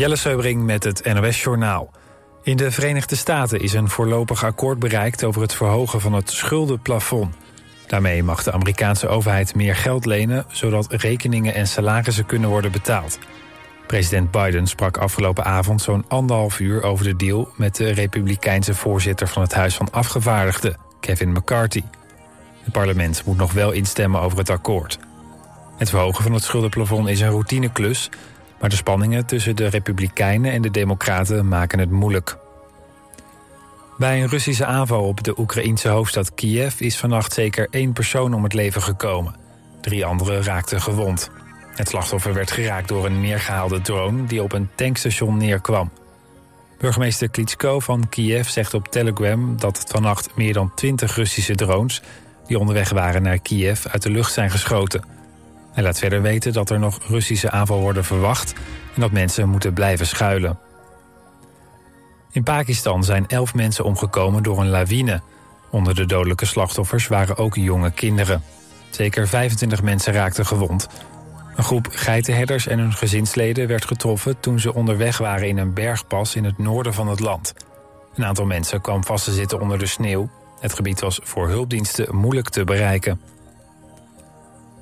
Jelle Seubring met het NOS Journaal. In de Verenigde Staten is een voorlopig akkoord bereikt... over het verhogen van het schuldenplafond. Daarmee mag de Amerikaanse overheid meer geld lenen... zodat rekeningen en salarissen kunnen worden betaald. President Biden sprak afgelopen avond zo'n anderhalf uur over de deal... met de republikeinse voorzitter van het Huis van Afgevaardigden, Kevin McCarthy. Het parlement moet nog wel instemmen over het akkoord. Het verhogen van het schuldenplafond is een routineklus... maar de spanningen tussen de republikeinen en de democraten maken het moeilijk. Bij een Russische aanval op de Oekraïense hoofdstad Kiev... is vannacht zeker één persoon om het leven gekomen. Drie anderen raakten gewond. Het slachtoffer werd geraakt door een neergehaalde drone... die op een tankstation neerkwam. Burgemeester Klitschko van Kiev zegt op Telegram... dat vannacht meer dan 20 Russische drones... die onderweg waren naar Kiev uit de lucht zijn geschoten. Hij laat verder weten dat er nog Russische aanval worden verwacht... en dat mensen moeten blijven schuilen. In Pakistan zijn elf mensen omgekomen door een lawine. Onder de dodelijke slachtoffers waren ook jonge kinderen. Zeker 25 mensen raakten gewond. Een groep geitenherders en hun gezinsleden werd getroffen... toen ze onderweg waren in een bergpas in het noorden van het land. Een aantal mensen kwam vast te zitten onder de sneeuw. Het gebied was voor hulpdiensten moeilijk te bereiken.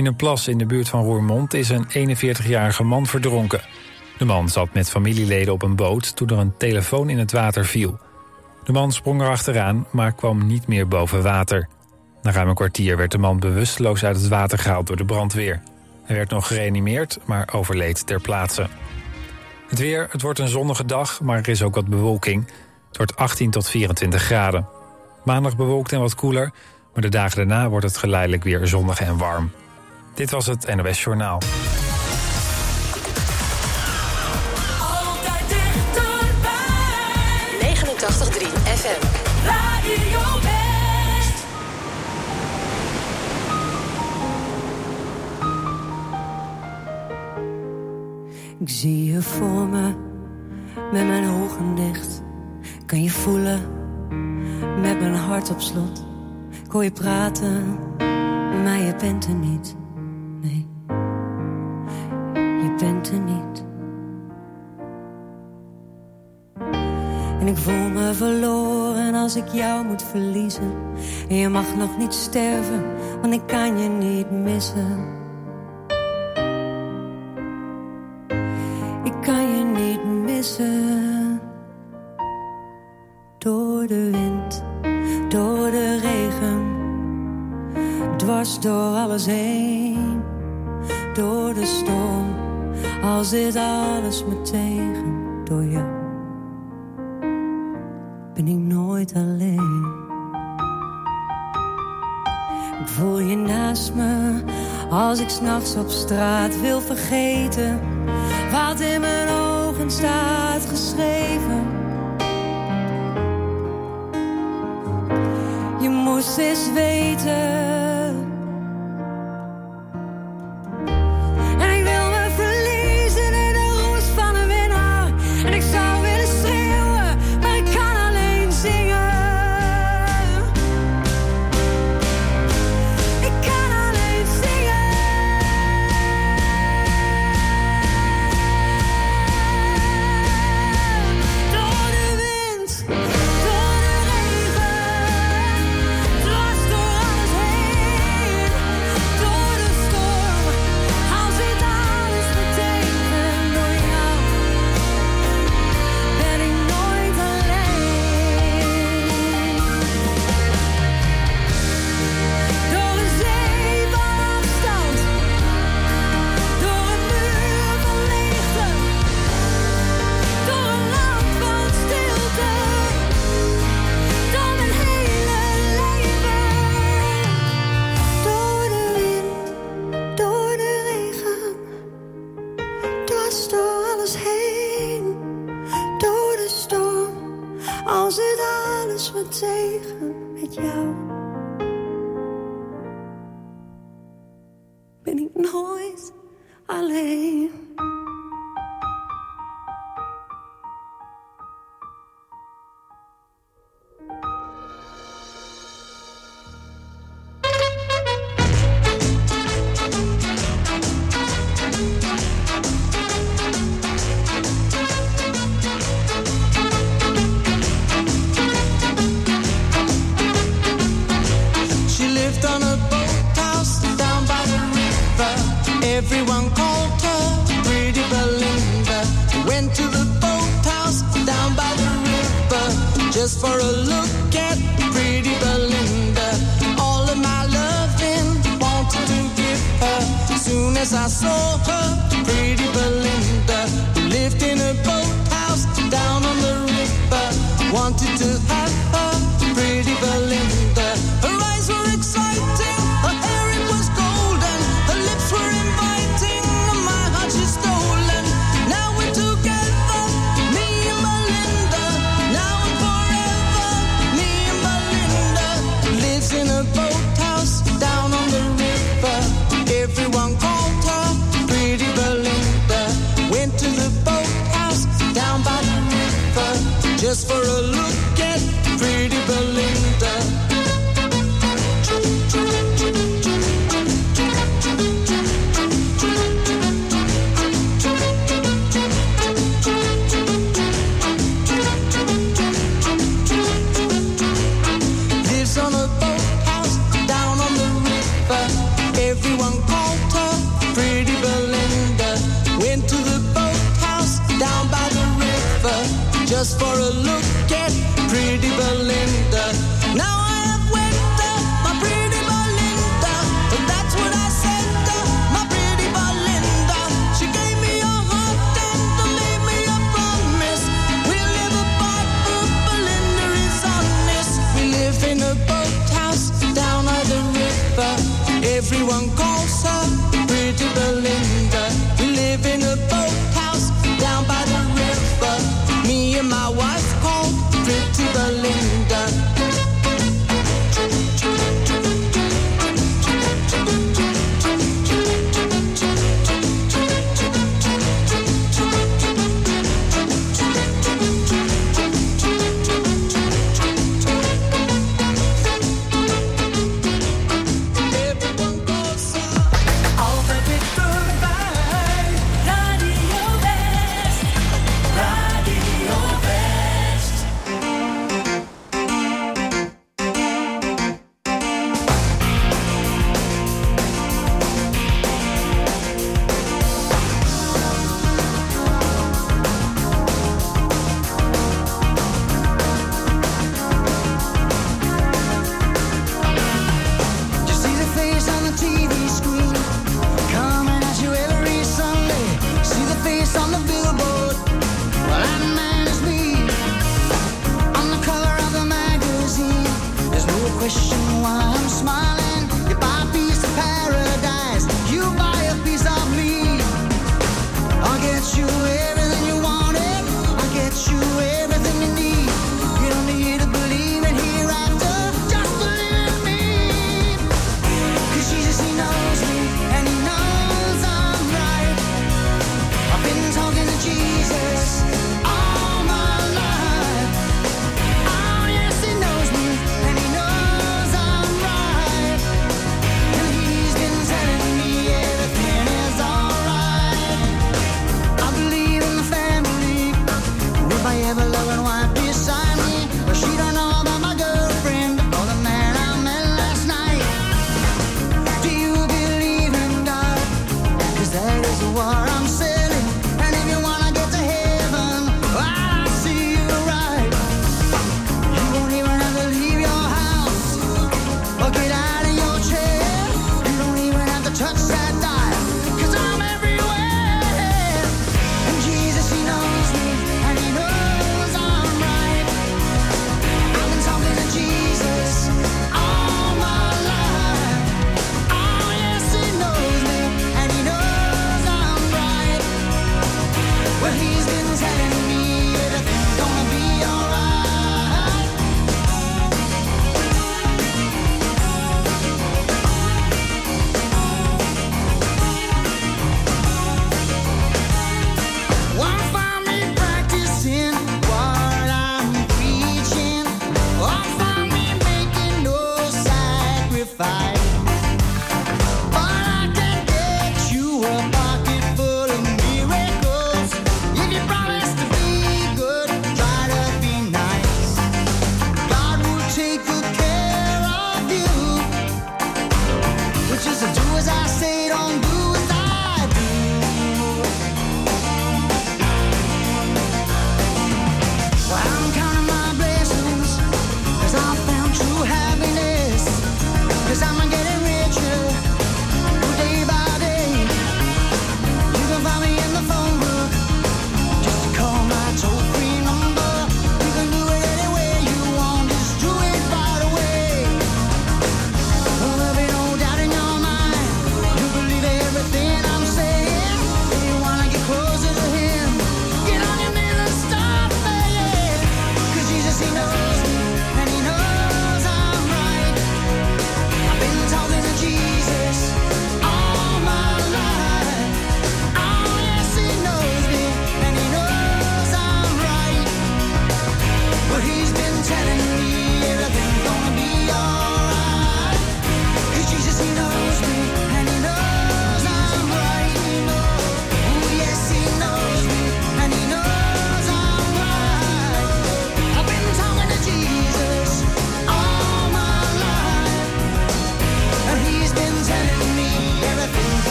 In een plas in de buurt van Roermond is een 41-jarige man verdronken. De man zat met familieleden op een boot toen er een telefoon in het water viel. De man sprong erachteraan, maar kwam niet meer boven water. Na ruim een kwartier werd de man bewusteloos uit het water gehaald door de brandweer. Hij werd nog gereanimeerd, maar overleed ter plaatse. Het weer, het wordt een zonnige dag, maar er is ook wat bewolking. Het wordt 18 tot 24 graden. Maandag bewolkt en wat koeler, maar de dagen daarna wordt het geleidelijk weer zonnig en warm. Dit was het NOS Journaal. Altijd dichterbij. 89.3 FM. Radio West. Ik zie je voor me, met mijn ogen dicht. Kan je voelen, met mijn hart op slot. Ik hoor je praten, maar je bent er niet. Ik voel me verloren als ik jou moet verliezen. En je mag nog niet sterven, want ik kan je niet missen. Ik kan je niet missen. Door de wind, door de regen. Dwars door alles heen. Door de storm, als dit alles me tegen. Door jou alleen. Ik voel je naast me als ik s'nachts op straat wil vergeten wat in mijn ogen staat geschreven. Je moest eens weten.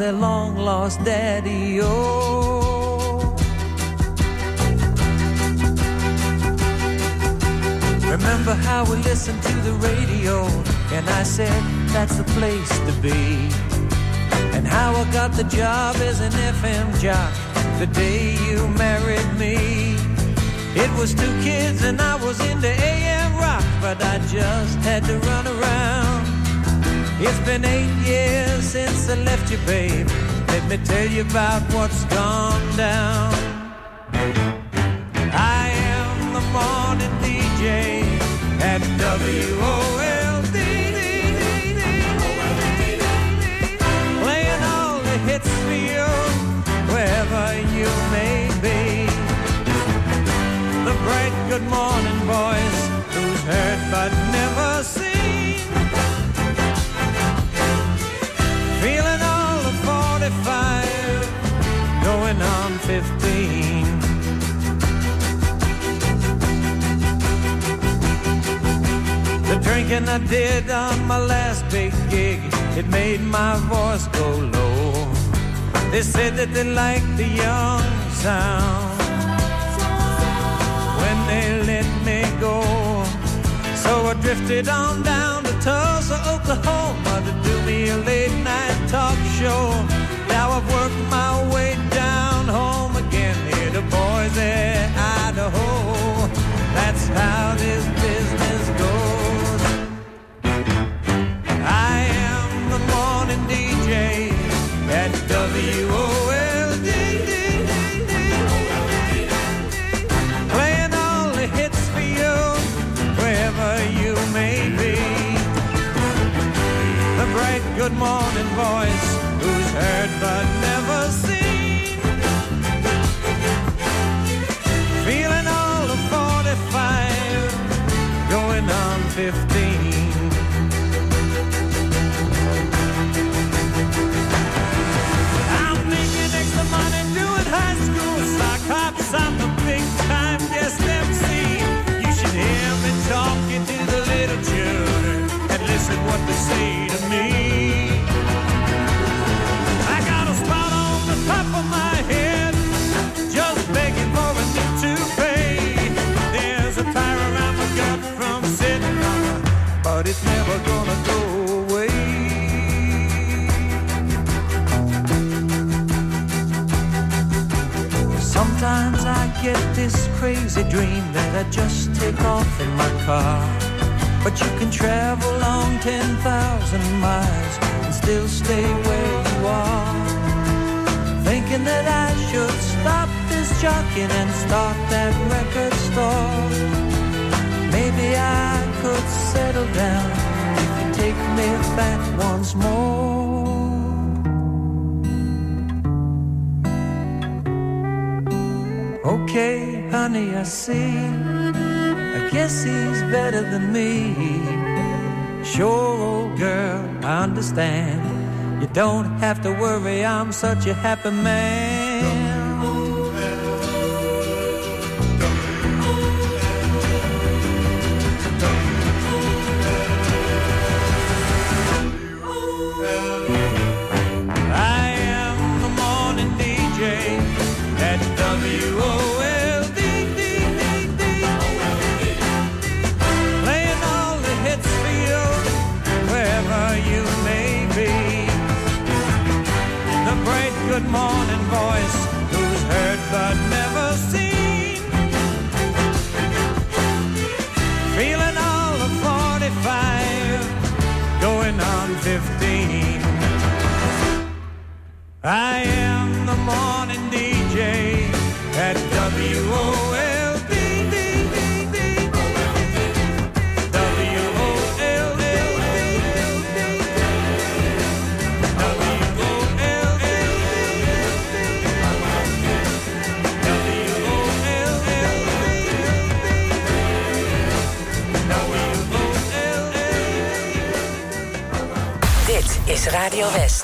Their long lost daddy? Oh. Remember how we listened to the radio, and I said that's the place to be. And how I got the job as an FM jock the day you married me. It was two kids and I was into AM rock, but I just had to run around. It's been eight years since I left you, babe. Let me tell you about what's gone down. I am the morning DJ at WOLD. Playing all the hits for you, wherever you may be. The bright good morning voice, who's heard but Drinking I did on my last big gig, it made my voice go low. They said that they liked the young sound when they let me go. So I drifted on down to Tulsa, Oklahoma to do me a late night talk show. Now I've worked my way down home again here to Boise, Idaho. That's how this business DJ at WOLD. Playing all the hits for you, wherever you may be. The bright good morning voice, who's heard but never say to me. I got a spot on the top of my head, just begging for a new toupee. There's a fire around my gut from sitting on but it's never gonna go away. Sometimes I get this crazy dream that I just take off in my car. But you can travel on 10,000 miles and still stay where you are. Thinking that I should stop this jockeying and start that record store. Maybe I could settle down if you take me back once more. Okay, honey, I see. Guess he's better than me. Sure, old girl, I understand. You don't have to worry, I'm such a happy man. Morning voice, who's heard but never seen. Feeling all of 45, going on 15. I Radio West.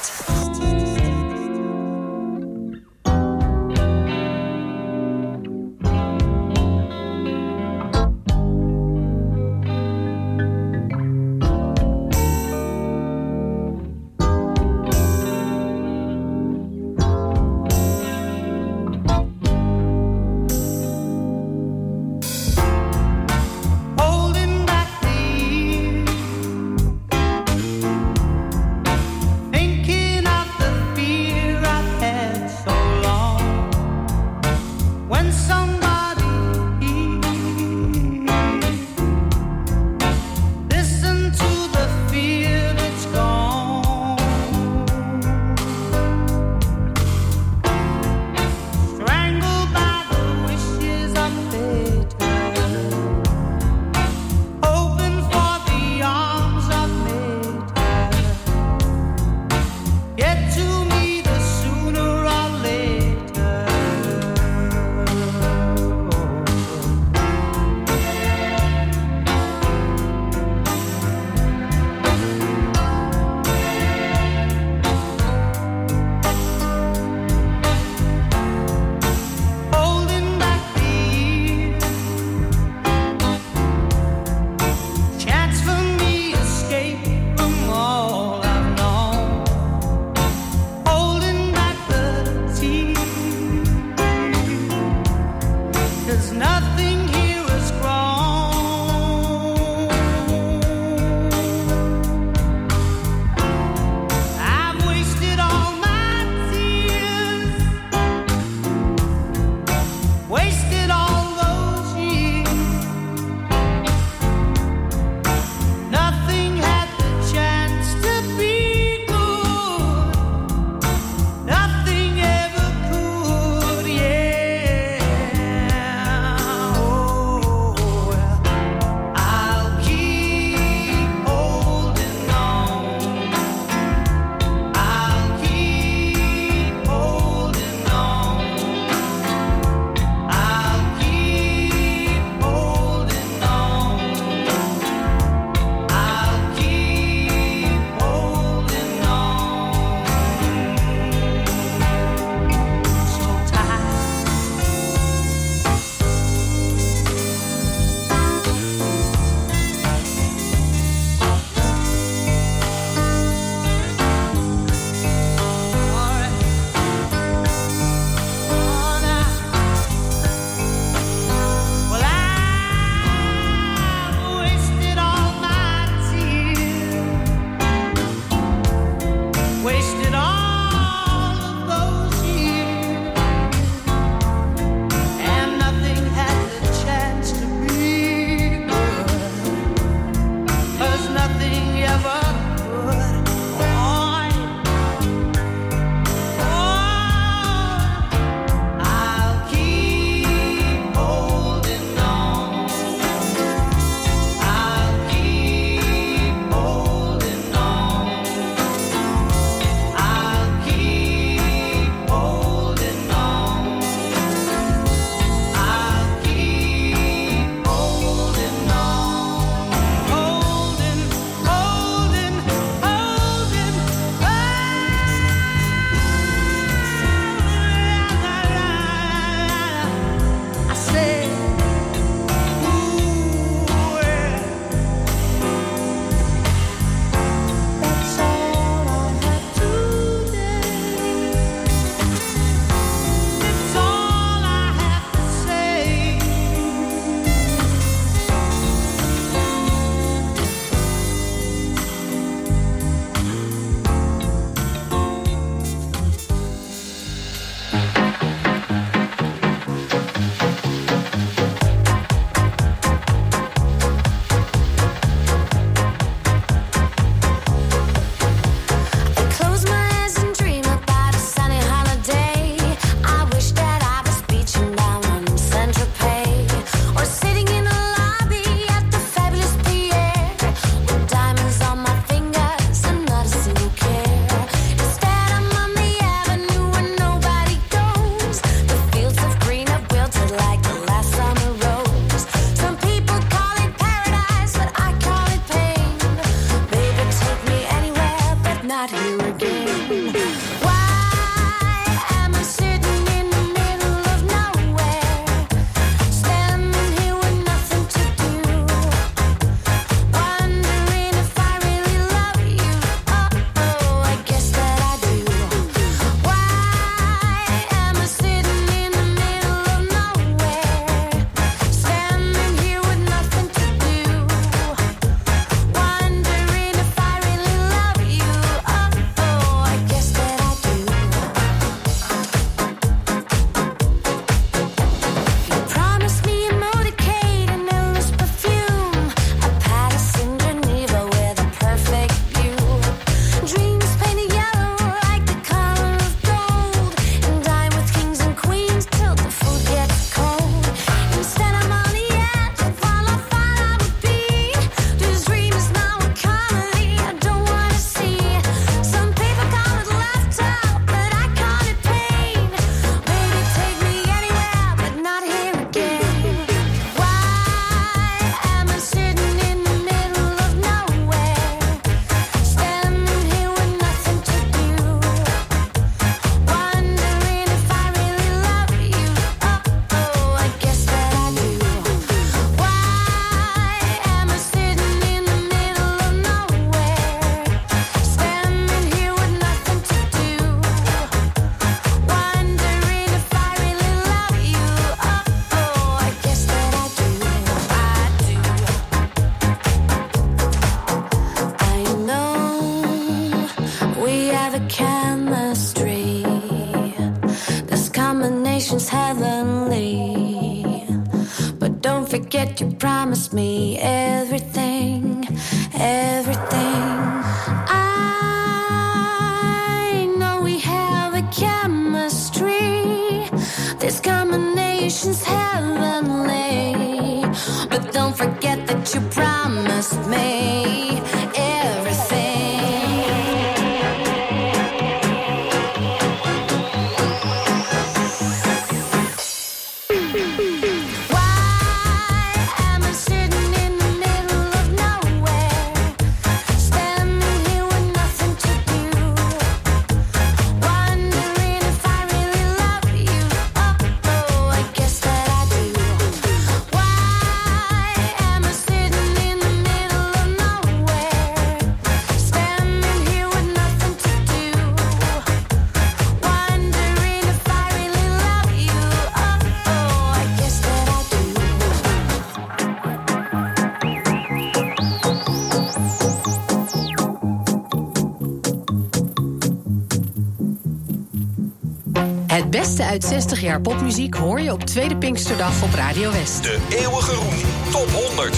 Uit 60 jaar popmuziek hoor je op Tweede Pinksterdag op Radio West. De eeuwige roem top 100.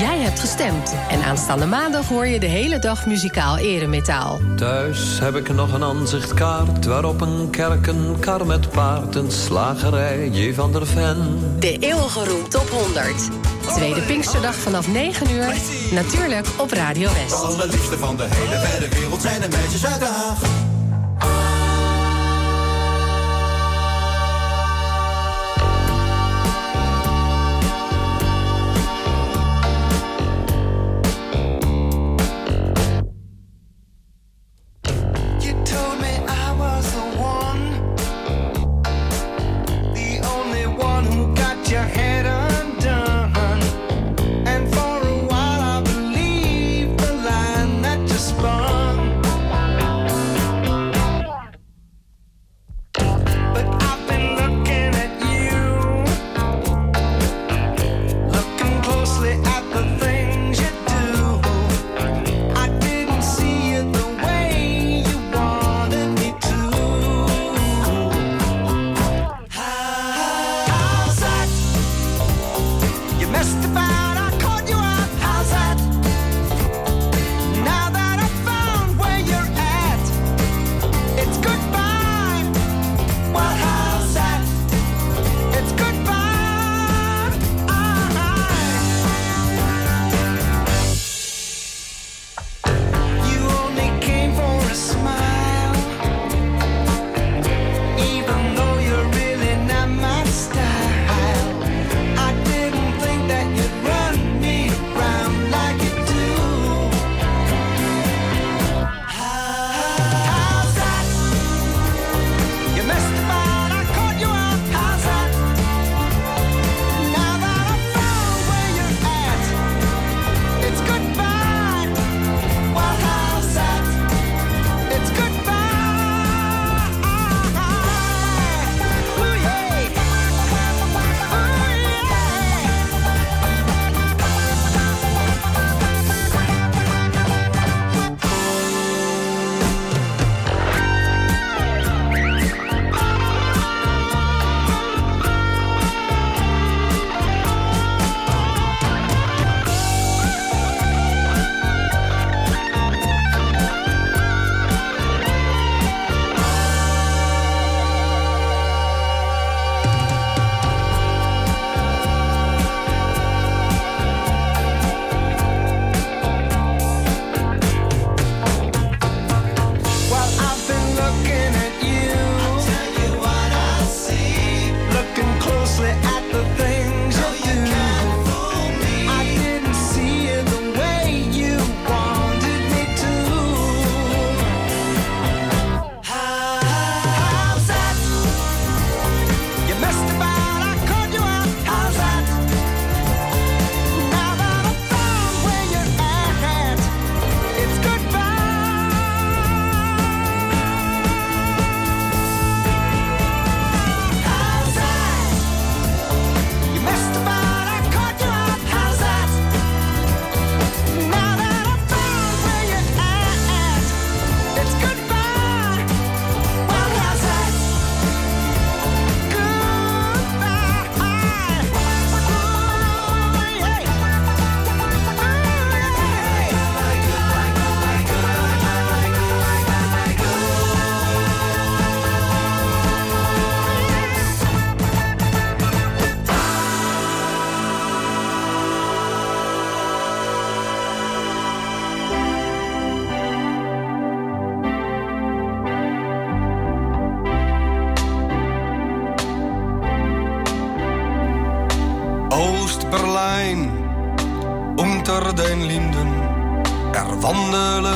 Jij hebt gestemd. En aanstaande maandag hoor je de hele dag muzikaal eremetaal. Thuis heb ik nog een aanzichtkaart waarop een kerk, een kar met paard, een slagerij, J. van der Ven. De eeuwige roem top 100. Tweede Pinksterdag vanaf 9 uur. Natuurlijk op Radio West. allerliefste van de hele wijde wereld zijn de meisjes uit Den Haag.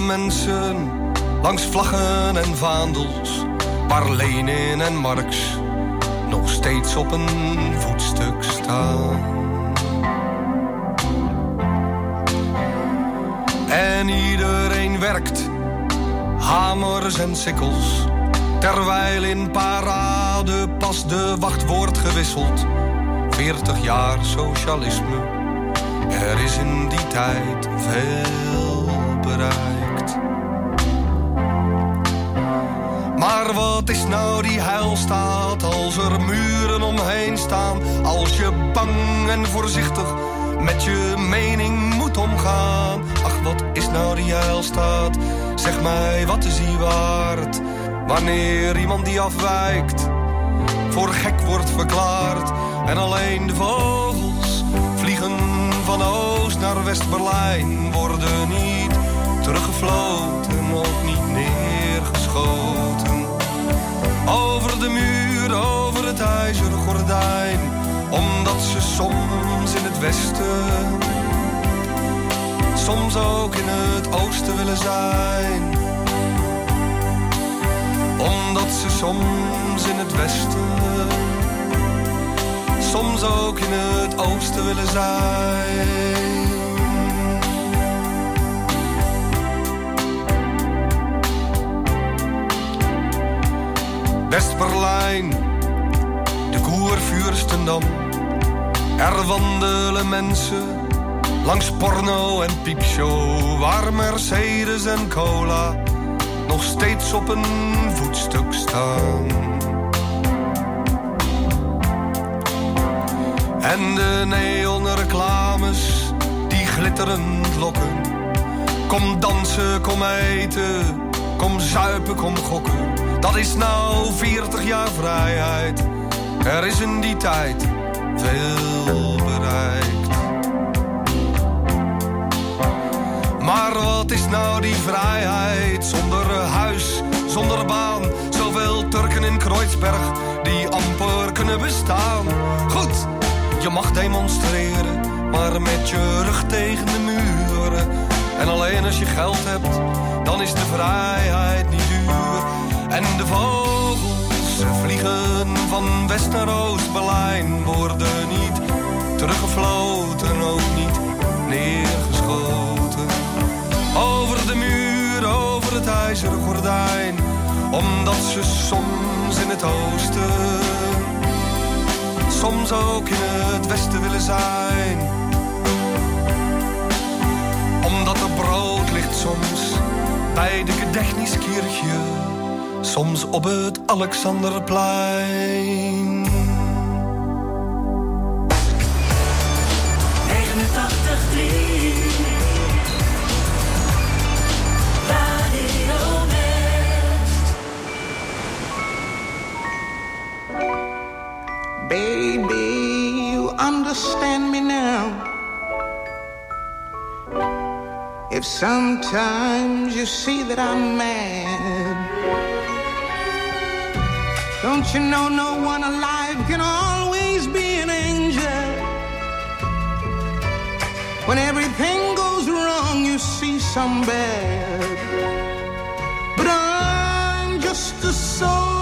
Mensen langs vlaggen en vaandels, waar Lenin en Marx nog steeds op een voetstuk staan. En iedereen werkt, hamers en sikkels, terwijl in parade pas de wacht wordt gewisseld. 40 jaar socialisme, er is in die tijd veel bereikt. Maar wat is nou die heilstaat als er muren omheen staan? Als je bang en voorzichtig met je mening moet omgaan. Ach, wat is nou die heilstaat? Zeg mij, wat is die waard? Wanneer iemand die afwijkt voor gek wordt verklaard. En alleen de vogels vliegen van Oost naar West-Berlijn. Worden niet teruggefloten, ook niet neergeschoten. De muur, over het ijzeren gordijn. Omdat ze soms in het westen, soms ook in het oosten willen zijn omdat ze soms in het westen, soms ook in het oosten willen zijn. West-Berlijn, de Koervuurstendam. Er wandelen mensen langs porno en piepshow, waar Mercedes en cola nog steeds op een voetstuk staan. En de neonreclames die glitterend lokken. Kom dansen, kom eten, kom zuipen, kom gokken. Dat is nou 40 jaar vrijheid. Er is in die tijd veel bereikt. Maar wat is nou die vrijheid zonder huis, zonder baan? Zoveel Turken in Kreuzberg die amper kunnen bestaan. Goed, je mag demonstreren, maar met je rug tegen de muren. En alleen als je geld hebt, dan is de vrijheid niet. En de vogels vliegen van West naar Oost-Berlijn, worden niet teruggefloten, ook niet neergeschoten. Over de muur, over het ijzeren gordijn. Omdat ze soms in het oosten, soms ook in het westen willen zijn. Omdat er brood ligt soms bij de Gedächtniskirche, soms op het Alexanderplein. 89 Radio West. Baby, you understand me now. If sometimes you see that I'm mad, don't you know no one alive can always be an angel? When everything goes wrong, you see some bad. But I'm just a soul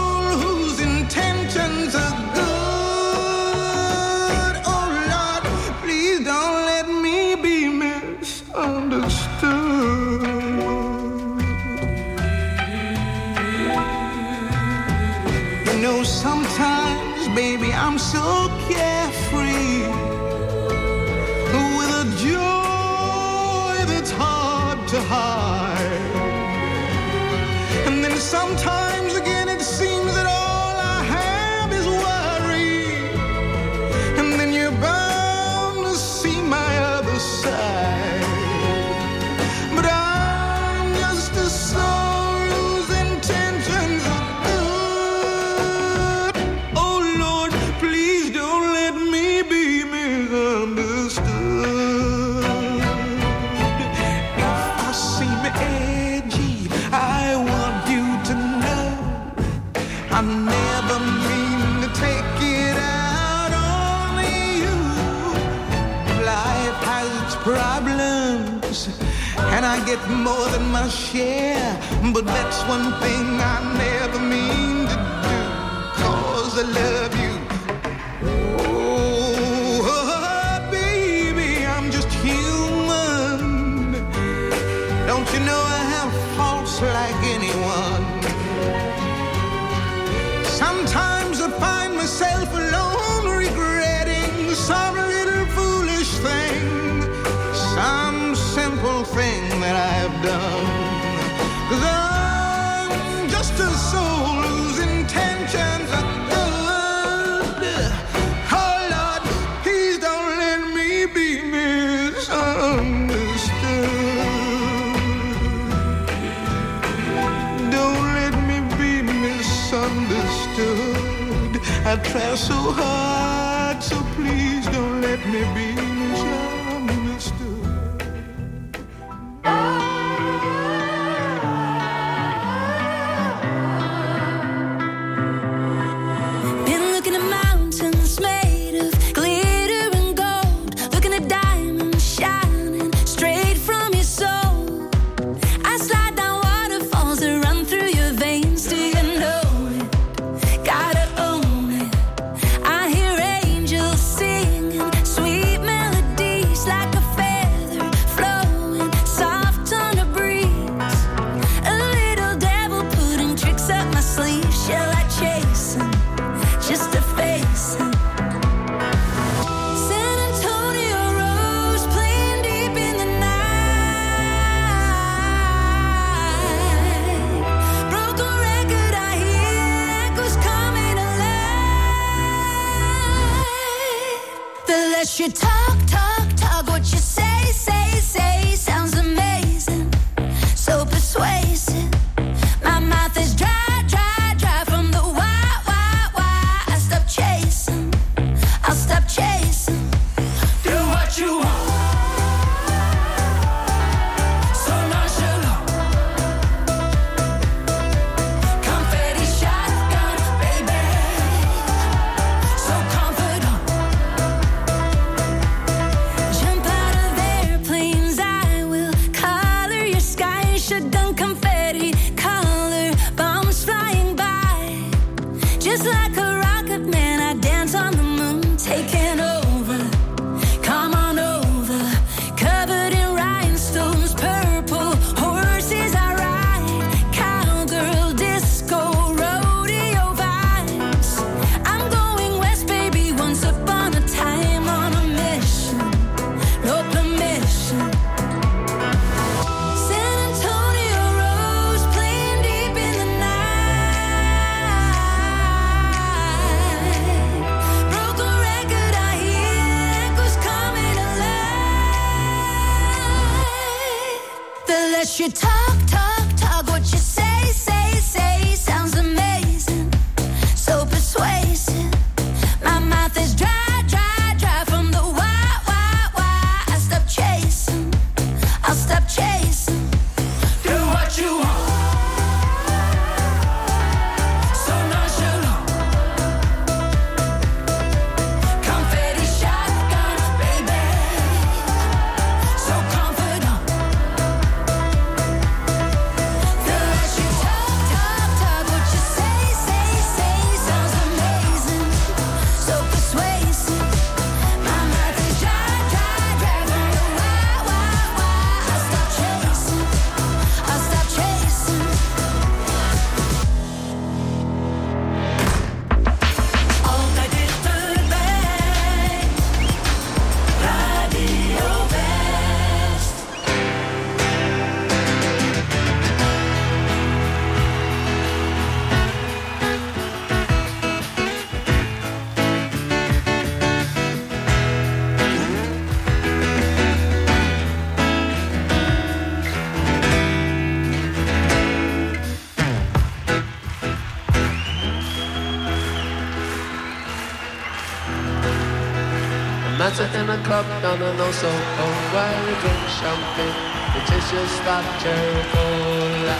club, down, and no, so cold Where you drink champagne, it just that cherry cola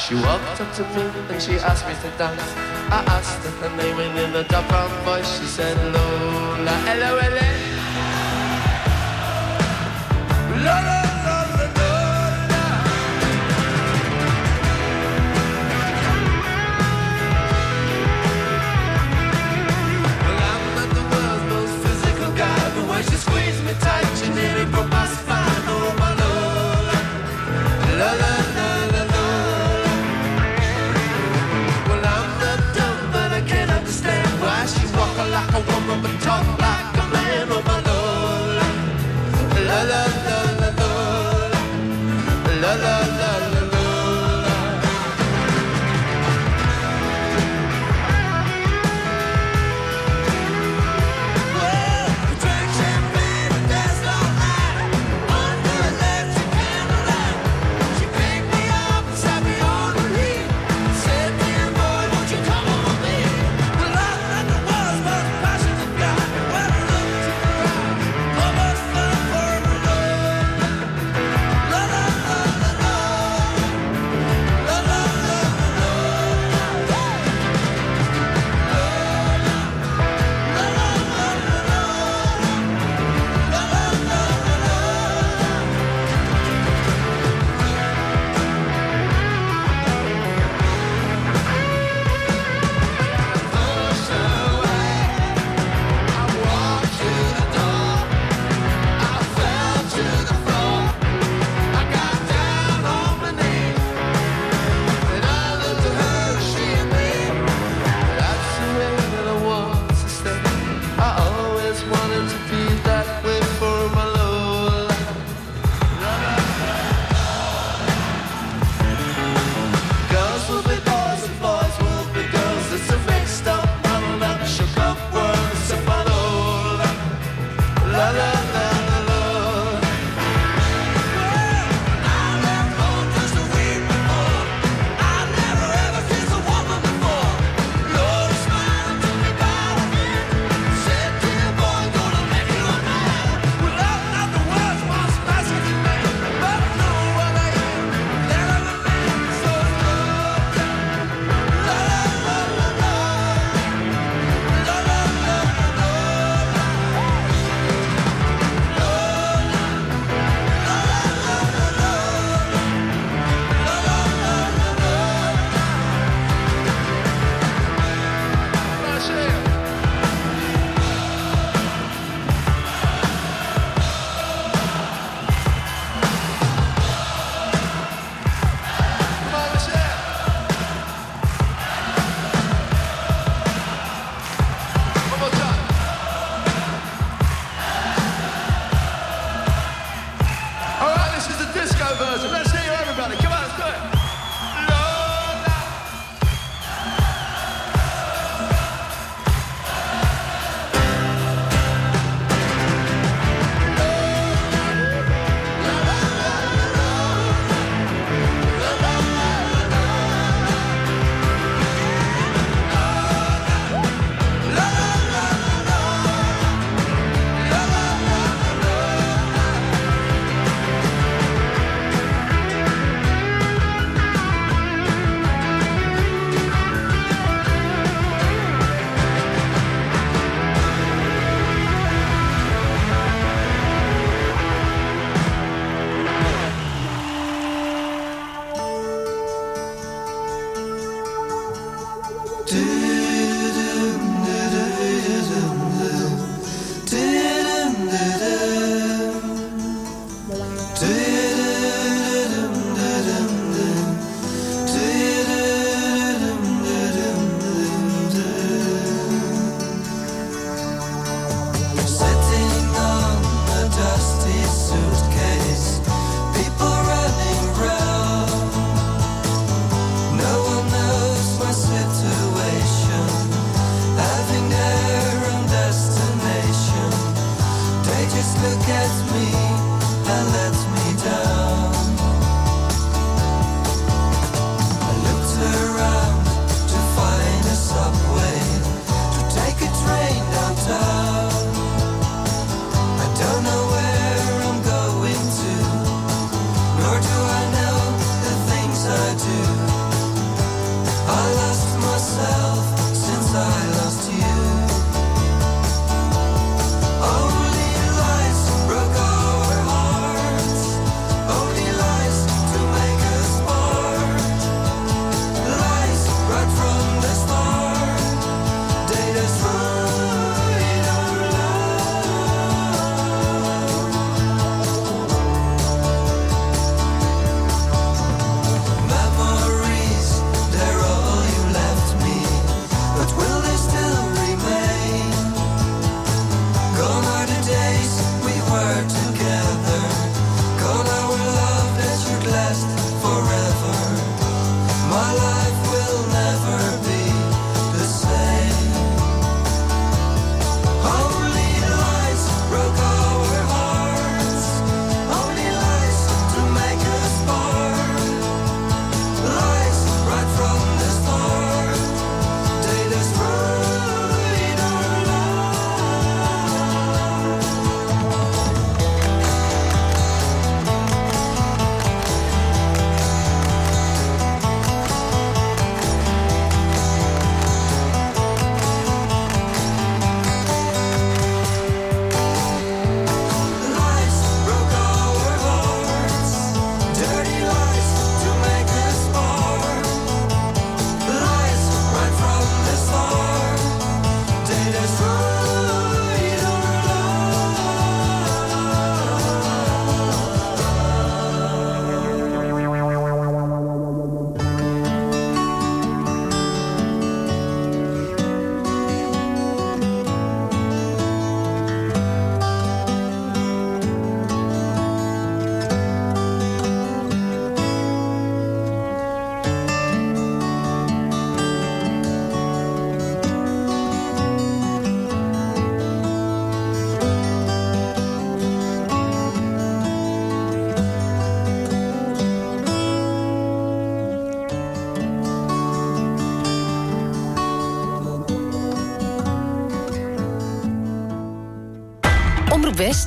She walked up to me and she asked me to dance. I asked her her name and in a dark brown voice she said Lola, L-O-L-A top.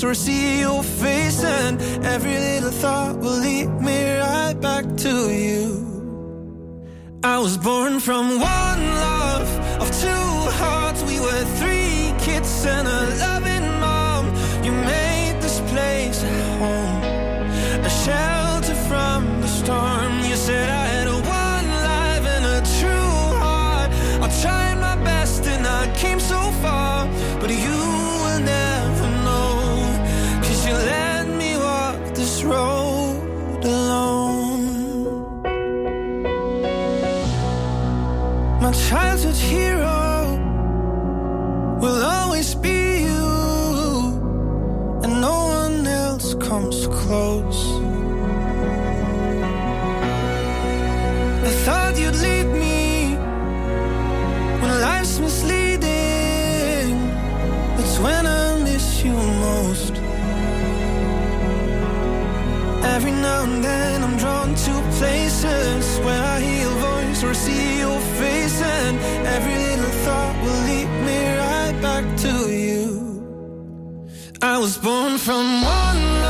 or see your face, and every little thought will lead me right back to you. I was born from one love of two hearts. We were three kids and a love. childhood hero will always be you, and no one else comes close. I thought you'd lead me when life's misleading. It's when I miss you most. Every now and then I'm drawn to places where I hear your voice or see your pretend every little thought will lead me right back to you. I was born from one.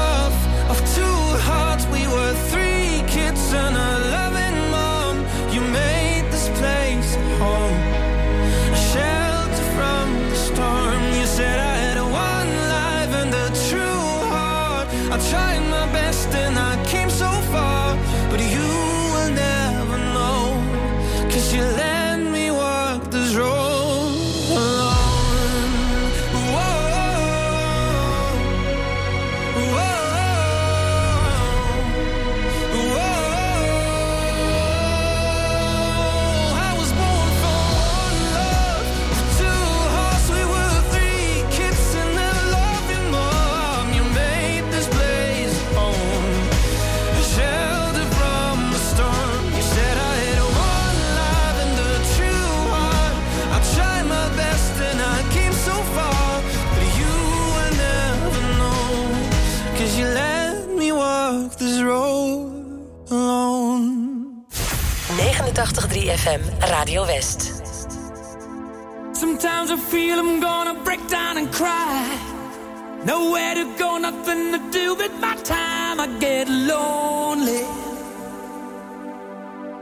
Radio West. Sometimes I feel I'm gonna break down and cry. Nowhere to go, nothing to do with my time. I get lonely.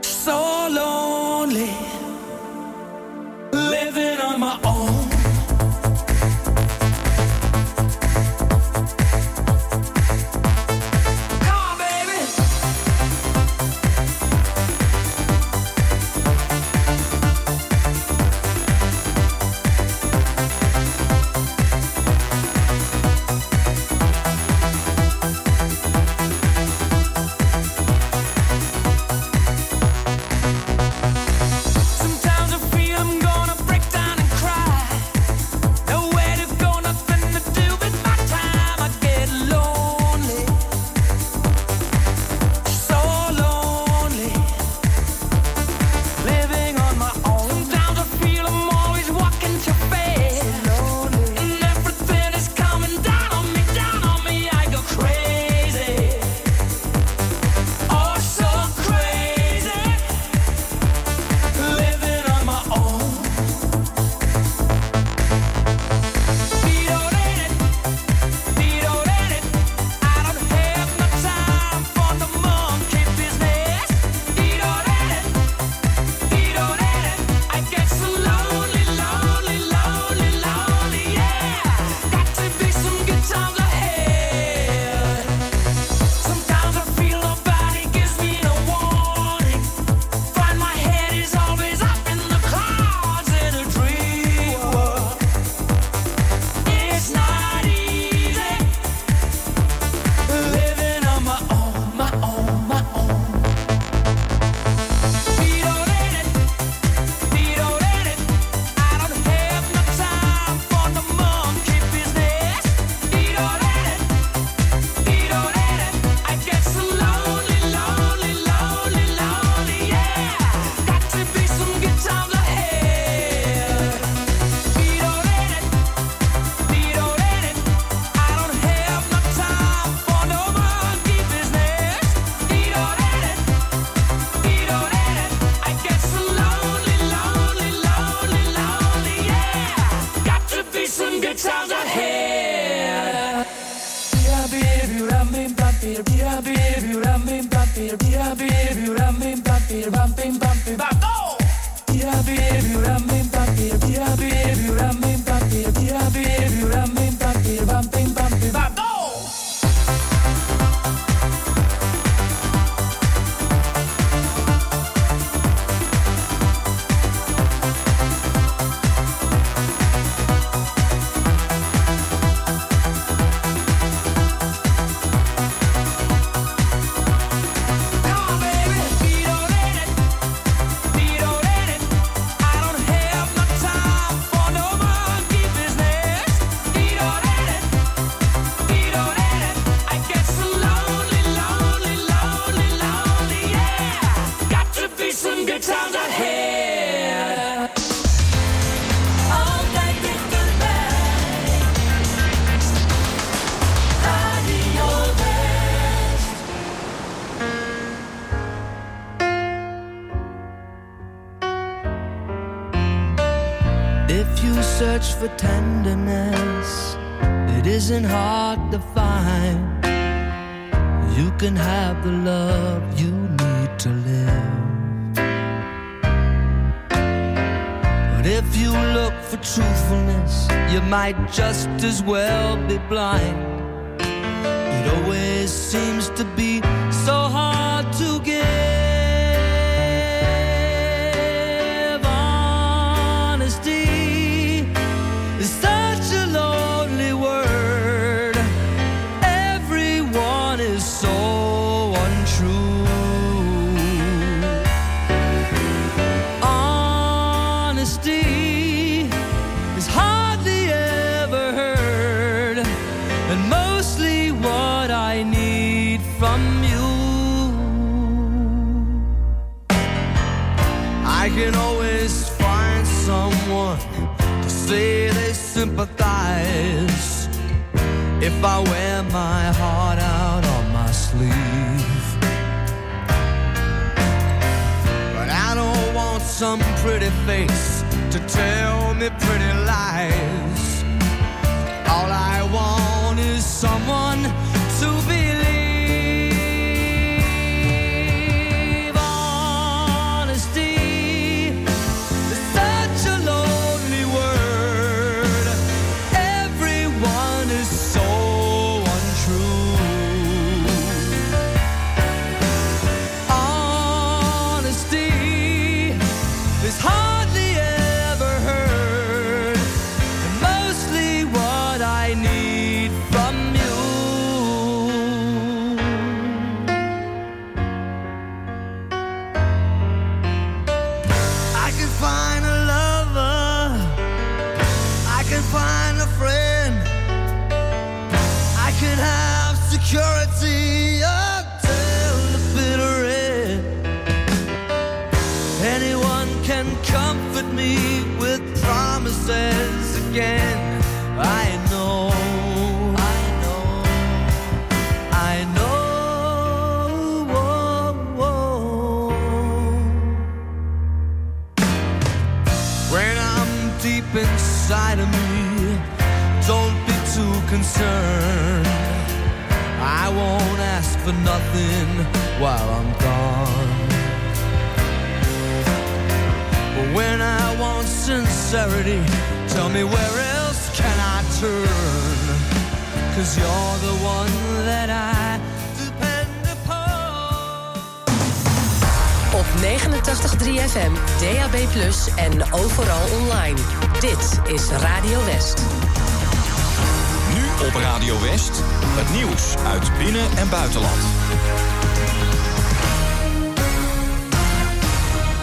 So lonely. Living on my own. can have the love you need to live. But if you look for truthfulness, you might just as well be blind. It always seems to be if I wear my heart out on my sleeve. But I don't want some pretty face to tell